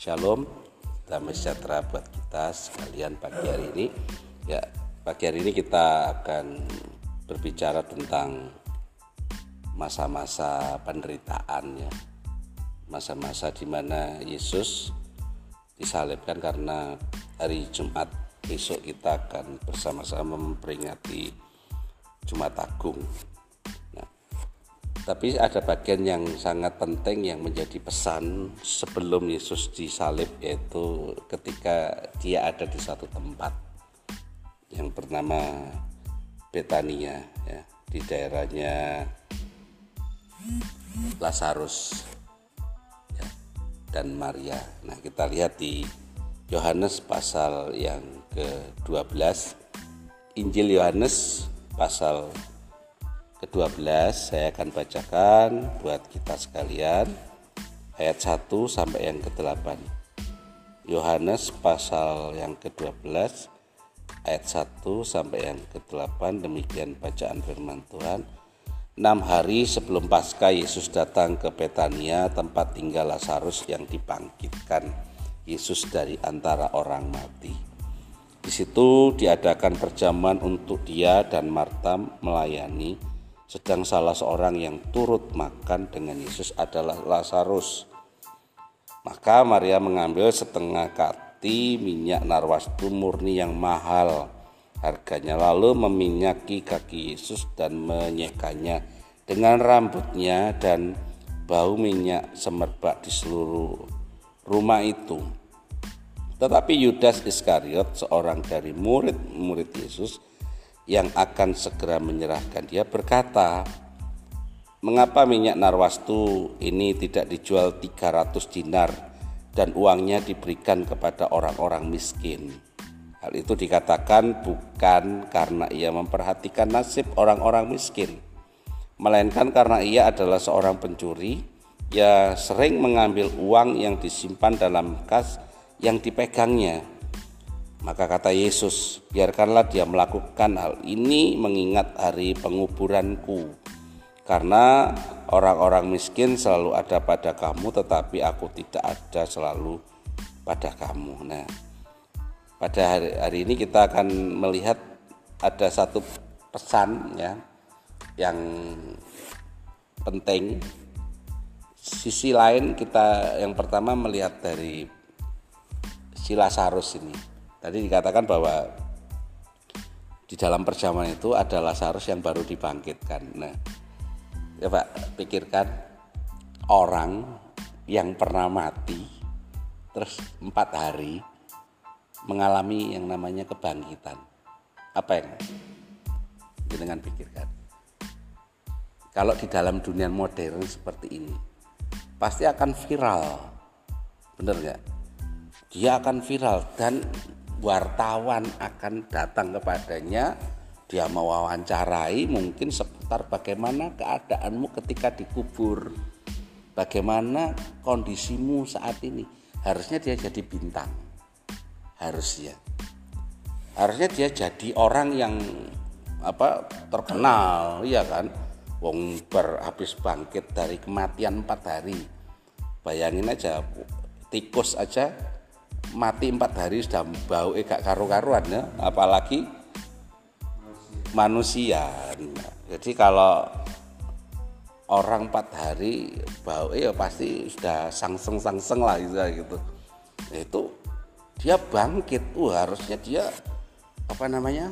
Shalom, damai sejahtera buat kita sekalian pagi hari ini. Ya, pagi hari ini kita akan berbicara tentang masa-masa penderitaan ya. Masa-masa di mana Yesus disalibkan karena hari Jumat besok kita akan bersama-sama memperingati Jumat Agung tapi ada bagian yang sangat penting yang menjadi pesan sebelum Yesus disalib yaitu ketika dia ada di satu tempat yang bernama Betania ya di daerahnya Lazarus ya, dan Maria. Nah, kita lihat di Yohanes pasal yang ke-12 Injil Yohanes pasal ke-12 saya akan bacakan buat kita sekalian ayat 1 sampai yang ke-8. Yohanes pasal yang ke-12 ayat 1 sampai yang ke-8 demikian bacaan firman Tuhan. Enam hari sebelum Paskah Yesus datang ke Betania tempat tinggal Lazarus yang dibangkitkan Yesus dari antara orang mati. Di situ diadakan perjamuan untuk dia dan Marta melayani sedang salah seorang yang turut makan dengan Yesus adalah Lazarus. Maka Maria mengambil setengah kati minyak narwastu murni yang mahal harganya lalu meminyaki kaki Yesus dan menyekanya dengan rambutnya dan bau minyak semerbak di seluruh rumah itu. Tetapi Yudas Iskariot seorang dari murid-murid Yesus yang akan segera menyerahkan dia berkata, Mengapa minyak narwastu ini tidak dijual 300 dinar dan uangnya diberikan kepada orang-orang miskin? Hal itu dikatakan bukan karena ia memperhatikan nasib orang-orang miskin, melainkan karena ia adalah seorang pencuri yang sering mengambil uang yang disimpan dalam kas yang dipegangnya maka kata Yesus, biarkanlah dia melakukan hal ini mengingat hari penguburanku. Karena orang-orang miskin selalu ada pada kamu tetapi aku tidak ada selalu pada kamu. Nah, pada hari, hari ini kita akan melihat ada satu pesan ya yang penting. Sisi lain kita yang pertama melihat dari si Lazarus ini Tadi dikatakan bahwa di dalam perjamuan itu ada Lazarus yang baru dibangkitkan. Nah, ya Pak, pikirkan orang yang pernah mati terus empat hari mengalami yang namanya kebangkitan. Apa yang dengan pikirkan? Kalau di dalam dunia modern seperti ini, pasti akan viral, bener nggak? Dia akan viral dan wartawan akan datang kepadanya dia mewawancarai mungkin seputar bagaimana keadaanmu ketika dikubur. Bagaimana kondisimu saat ini? Harusnya dia jadi bintang. Harusnya. Harusnya dia jadi orang yang apa terkenal iya kan? Wong berhabis bangkit dari kematian empat hari. Bayangin aja tikus aja mati empat hari sudah bau gak karu-karuan ya. Apalagi manusia. Jadi kalau orang empat hari bau ya pasti sudah sangseng sangseng lah gitu, gitu itu dia bangkit. Uh harusnya dia apa namanya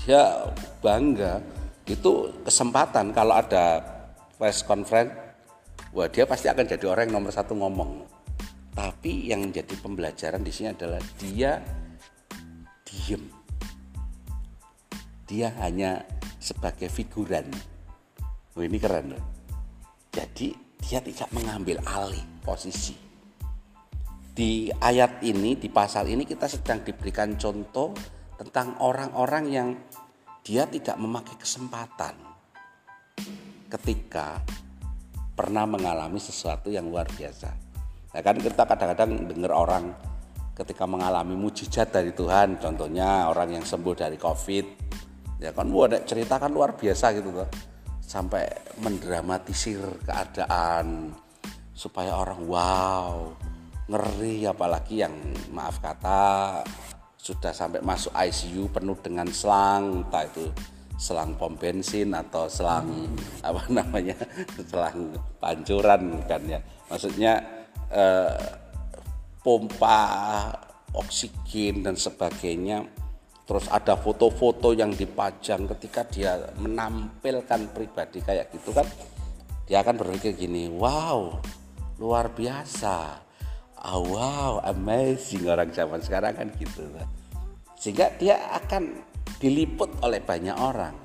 dia bangga. Itu kesempatan kalau ada press conference wah dia pasti akan jadi orang yang nomor satu ngomong tapi yang menjadi pembelajaran di sini adalah dia diem. Dia hanya sebagai figuran. Oh, ini keren loh. Jadi dia tidak mengambil alih posisi. Di ayat ini, di pasal ini kita sedang diberikan contoh tentang orang-orang yang dia tidak memakai kesempatan ketika pernah mengalami sesuatu yang luar biasa Ya kan kita kadang-kadang dengar orang ketika mengalami mujizat dari Tuhan, contohnya orang yang sembuh dari Covid, ya kan wah ada cerita kan luar biasa gitu tuh. Sampai mendramatisir keadaan supaya orang wow, ngeri apalagi yang maaf kata sudah sampai masuk ICU penuh dengan selang entah itu selang pom bensin atau selang apa namanya selang pancuran kan ya maksudnya eh, pompa oksigen dan sebagainya. Terus ada foto-foto yang dipajang ketika dia menampilkan pribadi kayak gitu kan. Dia akan berpikir gini wow luar biasa. Oh, wow amazing orang zaman sekarang kan gitu. Sehingga dia akan diliput oleh banyak orang.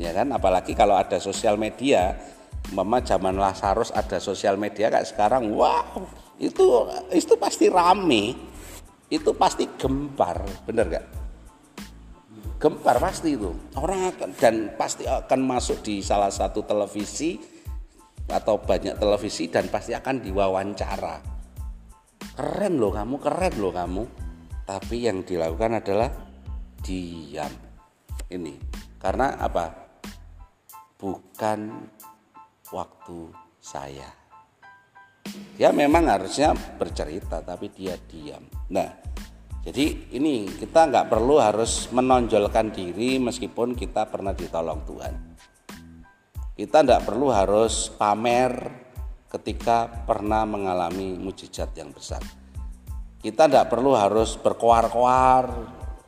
Ya kan? Apalagi kalau ada sosial media mama zaman Lazarus ada sosial media kayak sekarang wow itu itu pasti rame. Itu pasti gempar bener gak gempar pasti itu. Orang akan dan pasti akan masuk di salah satu televisi atau banyak televisi dan pasti akan diwawancara. Keren loh kamu keren loh kamu. Tapi yang dilakukan adalah diam. Ini karena apa? Bukan waktu saya dia memang harusnya bercerita tapi dia diam nah jadi ini kita nggak perlu harus menonjolkan diri meskipun kita pernah ditolong Tuhan. Kita tidak perlu harus pamer ketika pernah mengalami mujizat yang besar. Kita tidak perlu harus berkoar-koar,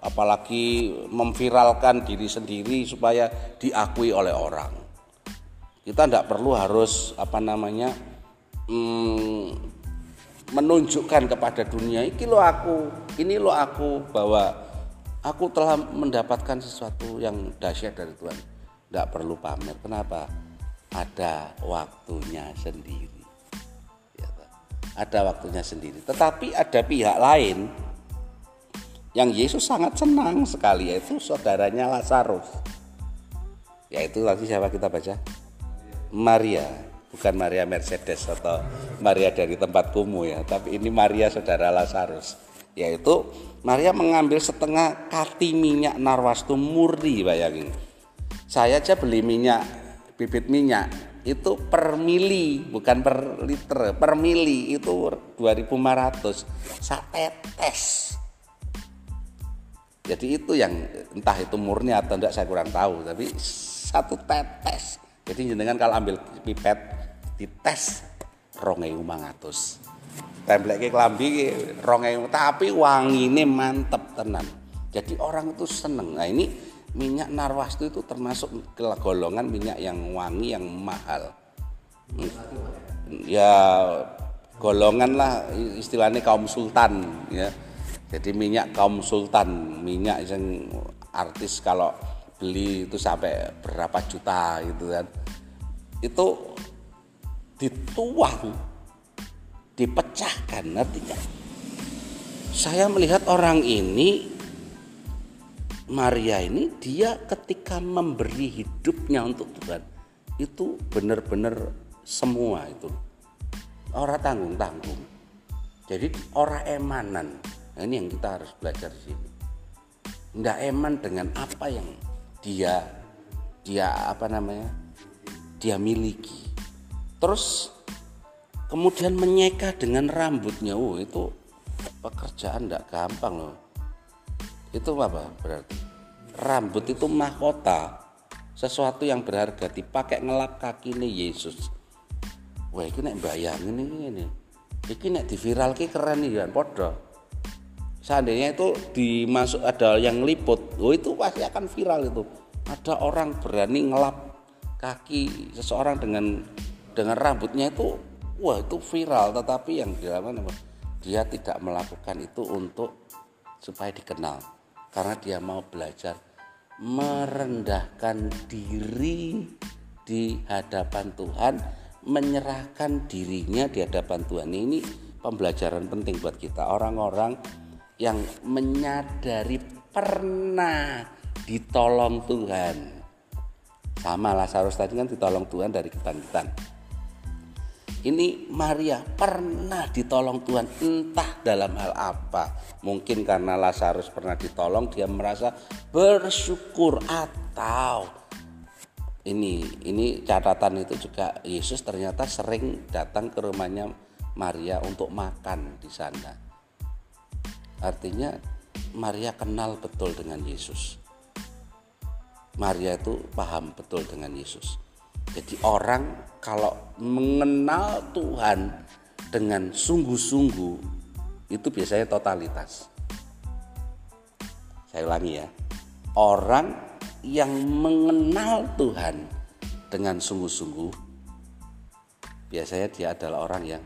apalagi memviralkan diri sendiri supaya diakui oleh orang. Kita tidak perlu harus apa namanya hmm, menunjukkan kepada dunia ini lo aku ini lo aku bahwa aku telah mendapatkan sesuatu yang dahsyat dari Tuhan. Tidak perlu pamer. Kenapa? Ada waktunya sendiri. Ya, ada waktunya sendiri. Tetapi ada pihak lain yang Yesus sangat senang sekali yaitu saudaranya Lazarus. Yaitu tadi siapa kita baca Maria bukan Maria Mercedes atau Maria dari tempat kumuh ya, tapi ini Maria saudara Lazarus, yaitu Maria mengambil setengah kati minyak narwastu murni bayangin. Saya aja beli minyak bibit minyak itu per mili bukan per liter per mili itu 2500 tetes. Jadi itu yang entah itu murni atau enggak saya kurang tahu tapi satu tetes jadi jenengan kalau ambil pipet dites rongeu mangatus. Templek ke kelambi rongeu tapi wangi ini mantep tenan. Jadi orang itu seneng. Nah ini minyak narwastu itu termasuk golongan minyak yang wangi yang mahal. Ya golongan lah istilahnya kaum sultan ya. Jadi minyak kaum sultan minyak yang artis kalau beli itu sampai berapa juta gitu kan. Itu dituang dipecahkan artinya saya melihat orang ini Maria ini dia ketika memberi hidupnya untuk Tuhan itu benar-benar semua itu. Orang tanggung-tanggung. Jadi orang emanan. Nah, ini yang kita harus belajar di sini. Tidak eman dengan apa yang dia dia apa namanya dia miliki. Terus kemudian menyeka dengan rambutnya. Oh itu pekerjaan tidak gampang loh. Itu apa berarti? Rambut itu mahkota. Sesuatu yang berharga dipakai ngelap kaki nih Yesus. Wah ini bayangin ini ini. Ini nek viral ki keren nih kan podo seandainya itu dimasuk ada yang liput oh itu pasti akan viral itu. Ada orang berani ngelap kaki seseorang dengan dengan rambutnya itu wah itu viral. Tetapi yang dilakukan apa dia tidak melakukan itu untuk supaya dikenal. Karena dia mau belajar merendahkan diri di hadapan Tuhan menyerahkan dirinya di hadapan Tuhan. Ini pembelajaran penting buat kita. Orang-orang yang menyadari pernah ditolong Tuhan. Sama Lazarus tadi kan ditolong Tuhan dari kebangkitan. Ini Maria pernah ditolong Tuhan entah dalam hal apa. Mungkin karena Lazarus pernah ditolong dia merasa bersyukur atau ini ini catatan itu juga Yesus ternyata sering datang ke rumahnya Maria untuk makan di sana. Artinya Maria kenal betul dengan Yesus. Maria itu paham betul dengan Yesus. Jadi orang kalau mengenal Tuhan dengan sungguh-sungguh itu biasanya totalitas. Saya ulangi ya. Orang yang mengenal Tuhan dengan sungguh-sungguh biasanya dia adalah orang yang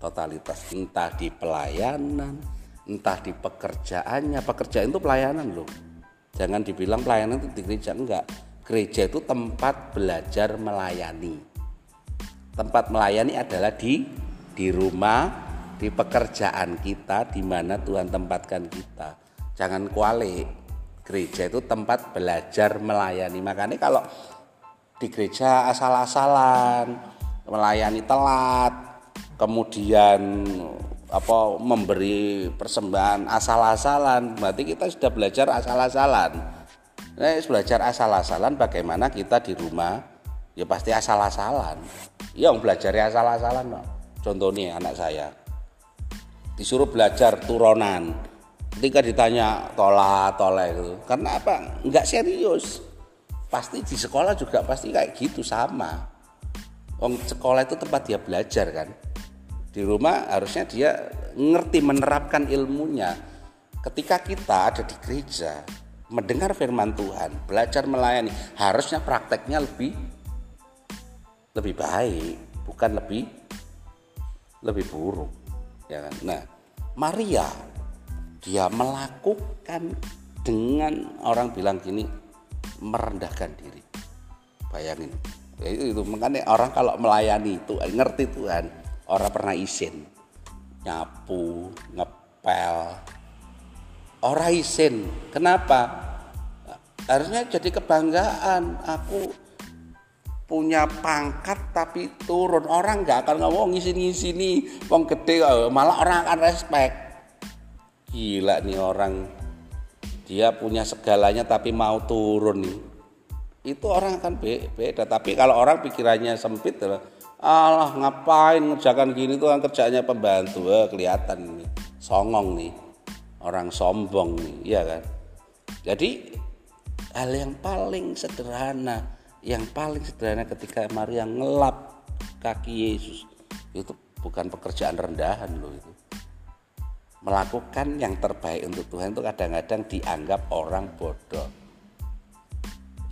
totalitas entah di pelayanan, entah di pekerjaannya. Pekerjaan itu pelayanan loh. Jangan dibilang pelayanan itu di gereja enggak. Gereja itu tempat belajar melayani. Tempat melayani adalah di di rumah, di pekerjaan kita di mana Tuhan tempatkan kita. Jangan kuali. Gereja itu tempat belajar melayani. Makanya kalau di gereja asal-asalan, melayani telat, kemudian apa memberi persembahan asal-asalan, berarti kita sudah belajar asal-asalan. Nah, belajar asal-asalan bagaimana kita di rumah ya pasti asal-asalan. Yang belajar asal-asalan no. Contohnya anak saya disuruh belajar turunan. Ketika ditanya tola toleh itu, karena apa? Enggak serius. Pasti di sekolah juga pasti kayak gitu sama Wong sekolah itu tempat dia belajar kan. Di rumah harusnya dia ngerti menerapkan ilmunya. Ketika kita ada di gereja, mendengar firman Tuhan, belajar melayani, harusnya prakteknya lebih lebih baik, bukan lebih lebih buruk. Ya kan? Nah, Maria dia melakukan dengan orang bilang gini merendahkan diri. Bayangin, ya itu, itu makanya orang kalau melayani itu ngerti Tuhan orang pernah isin nyapu ngepel. Orang isin kenapa? Harusnya jadi kebanggaan. Aku punya pangkat tapi turun. Orang nggak akan ngomong ngisi sini wong gede malah orang akan respect. Gila nih orang. Dia punya segalanya tapi mau turun nih. Itu orang akan beda. Tapi kalau orang pikirannya sempit Allah ngapain ngerjakan gini? Tuh kerjanya pembantu? Eh, kelihatan ini. Songong nih. Orang sombong nih iya kan? Jadi hal yang paling sederhana yang paling sederhana ketika Maria ngelap kaki Yesus itu bukan pekerjaan rendahan loh itu. Melakukan yang terbaik untuk Tuhan itu kadang-kadang dianggap orang bodoh.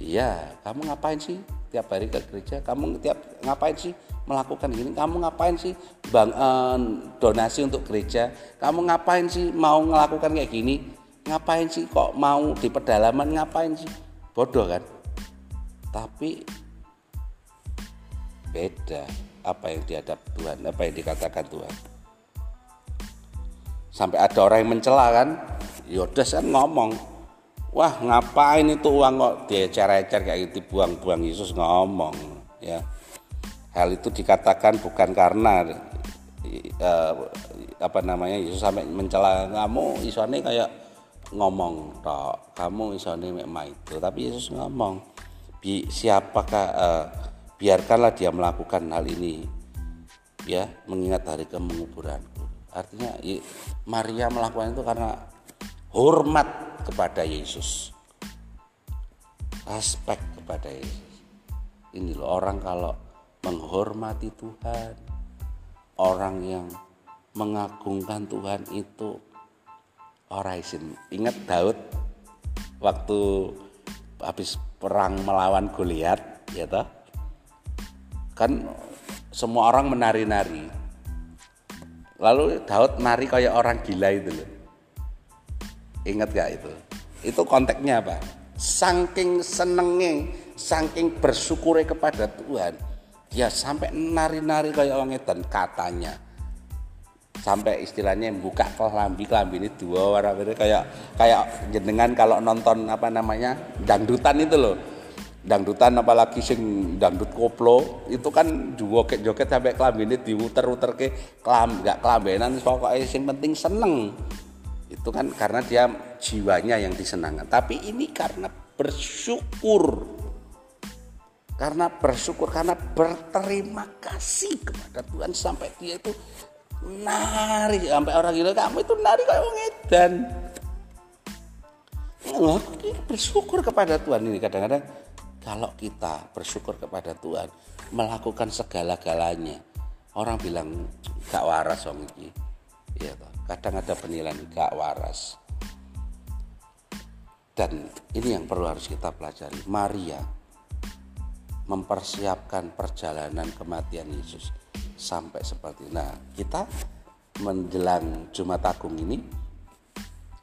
Iya, kamu ngapain sih tiap hari ke gereja? Kamu tiap ngapain sih melakukan ini? Kamu ngapain sih bang eh, donasi untuk gereja? Kamu ngapain sih mau melakukan kayak gini? Ngapain sih kok mau di pedalaman ngapain sih? Bodoh kan? Tapi beda apa yang dihadap Tuhan, apa yang dikatakan Tuhan. Sampai ada orang yang mencela kan, yaudah kan ngomong, wah ngapain itu uang kok diecer-ecer kayak gitu buang-buang Yesus ngomong ya. Hal itu dikatakan bukan karena uh, apa namanya Yesus sampai mencela kamu isone kayak ngomong tok kamu isone mek itu tapi Yesus ngomong bi siapakah uh, biarkanlah dia melakukan hal ini ya mengingat hari kemenguburanku artinya Maria melakukan itu karena hormat kepada Yesus. Aspek kepada Yesus. Ini loh orang kalau menghormati Tuhan orang yang mengagungkan Tuhan itu orang isin. Ingat Daud waktu habis perang melawan Goliat ya toh? Kan semua orang menari-nari. Lalu Daud nari kayak orang gila itu loh Ingat gak itu? Itu konteksnya apa? Saking senengnya, saking bersyukurnya kepada Tuhan, dia sampai nari-nari kayak orang edan katanya. Sampai istilahnya buka kelambi kelambi ini dua warna kayak kayak jenengan kalau nonton apa namanya dangdutan itu loh dangdutan apalagi sing dangdut koplo itu kan joget-joget sampai kelambi ini diuter-uter ke kelam nggak kelambenan pokoknya sing penting seneng itu kan karena dia jiwanya yang disenangkan. Tapi ini karena bersyukur. Karena bersyukur karena berterima kasih kepada Tuhan sampai dia itu nari. Sampai orang gila kamu itu nari kayak wong edan. Bersyukur kepada Tuhan. Ini kadang-kadang kalau kita bersyukur kepada Tuhan melakukan segala-galanya orang bilang gak waras om ini ya kadang ada penilaian gak waras. Dan ini yang perlu harus kita pelajari. Maria mempersiapkan perjalanan kematian Yesus sampai seperti nah kita menjelang Jumat Agung ini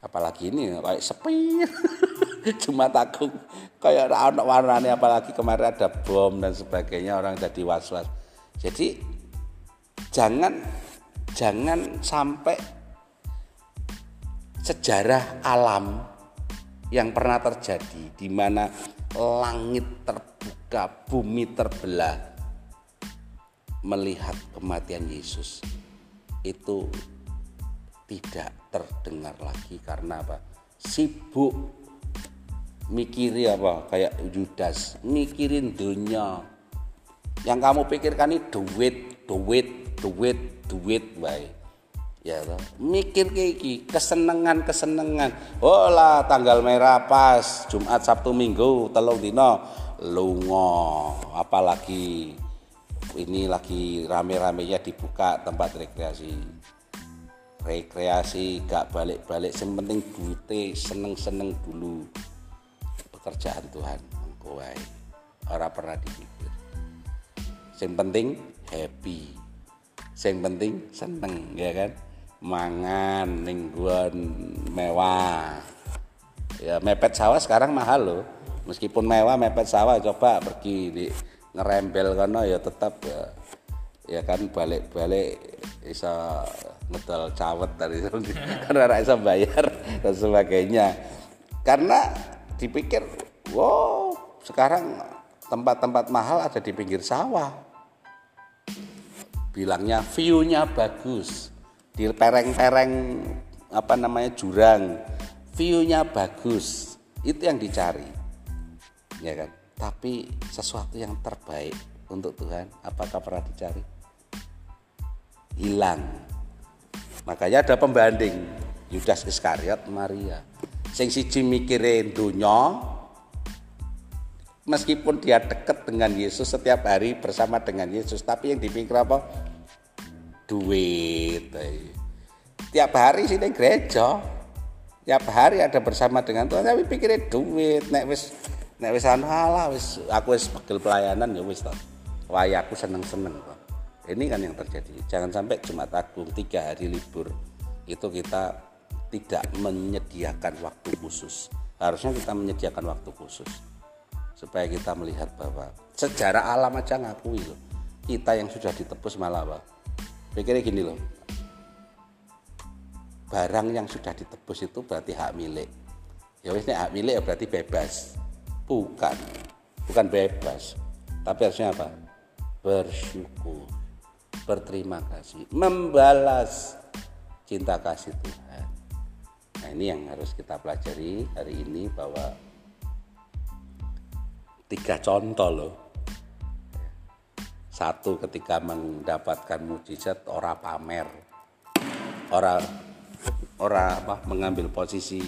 apalagi ini kayak sepi. Jumat Agung kayak anak warnanya apalagi kemarin ada bom dan sebagainya orang jadi was-was. Jadi jangan jangan sampai sejarah alam yang pernah terjadi di mana langit terbuka bumi terbelah melihat kematian Yesus itu tidak terdengar lagi karena apa? Sibuk mikiri apa? Kayak Judas mikirin dunia. Yang kamu pikirkan ini duit duit duit duit baik. Ya toh mikir kayak kesenangan kesenangan oh lah tanggal merah pas Jumat Sabtu Minggu telung dino. Lungo apalagi ini lagi rame-ramenya dibuka tempat rekreasi. Rekreasi gak balik-balik yang penting duitnya seneng-seneng dulu. Pekerjaan Tuhan kuai orang pernah dipikir. Yang penting happy yang penting seneng ya kan? Mangan mingguan mewah. Ya mepet sawah sekarang mahal loh. Meskipun mewah mepet sawah coba pergi di ngerembel karena ya tetap ya. Ya kan balik-balik bisa ngedal cawet dari karena bisa bayar dan sebagainya. Karena dipikir wow sekarang tempat-tempat mahal ada di pinggir sawah bilangnya view-nya bagus. Di pereng-pereng apa namanya jurang. View-nya bagus. Itu yang dicari. Ya kan? Tapi sesuatu yang terbaik untuk Tuhan apakah pernah dicari? Hilang. Makanya ada pembanding. Yudas Iskariot Maria. Sing siji mikirin dunia meskipun dia dekat dengan Yesus setiap hari bersama dengan Yesus tapi yang dipikir apa? Duit tiap hari sih gereja. Tiap hari ada bersama dengan Tuhan tapi pikirin duit nek wis nek wis anu halah wis aku wis pegel pelayanan ya wis toh. Wah aku seneng-seneng toh. Ini kan yang terjadi. Jangan sampai Jumat Agung tiga hari libur itu kita tidak menyediakan waktu khusus. Harusnya kita menyediakan waktu khusus supaya kita melihat bahwa sejarah alam aja ngakui loh. Kita yang sudah ditebus malah apa? Pikirnya gini loh. Barang yang sudah ditebus itu berarti hak milik. Ya wis hak milik ya berarti bebas. Bukan. Bukan bebas. Tapi harusnya apa? Bersyukur. Berterima kasih. Membalas cinta kasih Tuhan Nah ini yang harus kita pelajari hari ini bahwa tiga contoh loh. Satu ketika mendapatkan mujizat orang pamer, orang orang apa mengambil posisi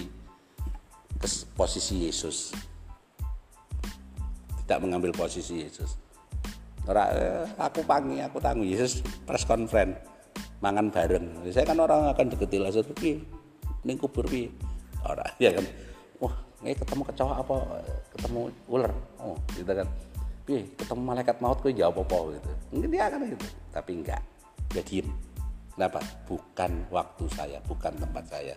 posisi Yesus, tidak mengambil posisi Yesus. Orang eh, aku pangi, aku tanggung Yesus press conference mangan bareng. Saya kan orang akan deketi lah seperti ning kubur piye ora ya kan wah ini ketemu kecoa apa ketemu ular? Oh gitu kan. Piye ketemu malaikat maut kok jawab apa gitu. Mungkin dia akan gitu. Tapi enggak. Dia diem. Kenapa? Bukan waktu saya bukan tempat saya.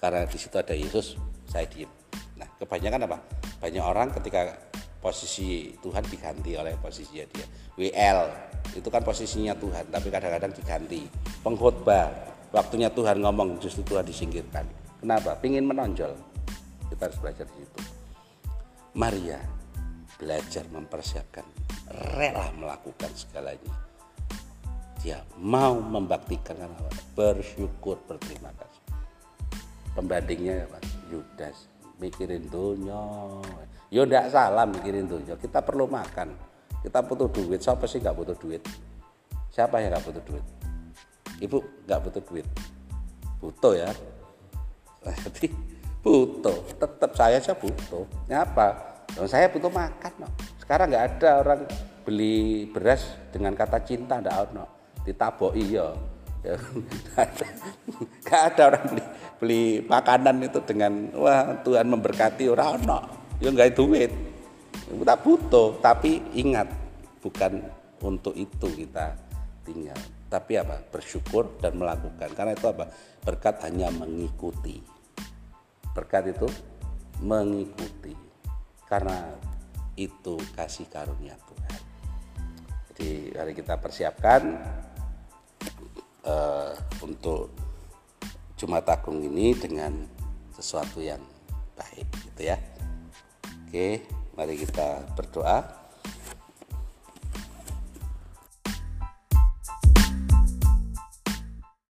Karena di situ ada Yesus saya diem. Nah kebanyakan apa? Banyak orang ketika posisi Tuhan diganti oleh posisinya dia. WL itu kan posisinya Tuhan tapi kadang-kadang diganti. Pengkhotbah waktunya Tuhan ngomong justru Tuhan disingkirkan. Kenapa? Pingin menonjol kita harus belajar di situ. Maria belajar mempersiapkan rela melakukan segalanya. Dia mau membaktikan apa? bersyukur berterima kasih. Pembandingnya apa? Yudas mikirin dunia. Ya tidak salah mikirin dunia. Kita perlu makan. Kita butuh duit. Siapa sih nggak butuh duit? Siapa yang nggak butuh duit? Ibu nggak butuh duit? Butuh ya. Jadi butuh tetap saya saja butuh apa saya butuh makan no. sekarang nggak ada orang beli beras dengan kata cinta ndak ono ditaboi ya Gak ada orang beli beli makanan itu dengan wah Tuhan memberkati orang ono. Ya nggak duit. Kita butuh, tapi ingat bukan untuk itu kita tinggal. Tapi apa? Bersyukur dan melakukan. Karena itu apa? Berkat hanya mengikuti. Berkat itu mengikuti. Karena itu kasih karunia Tuhan. Jadi hari kita persiapkan uh, untuk Jumat Agung ini dengan sesuatu yang baik gitu ya. Oke, mari kita berdoa.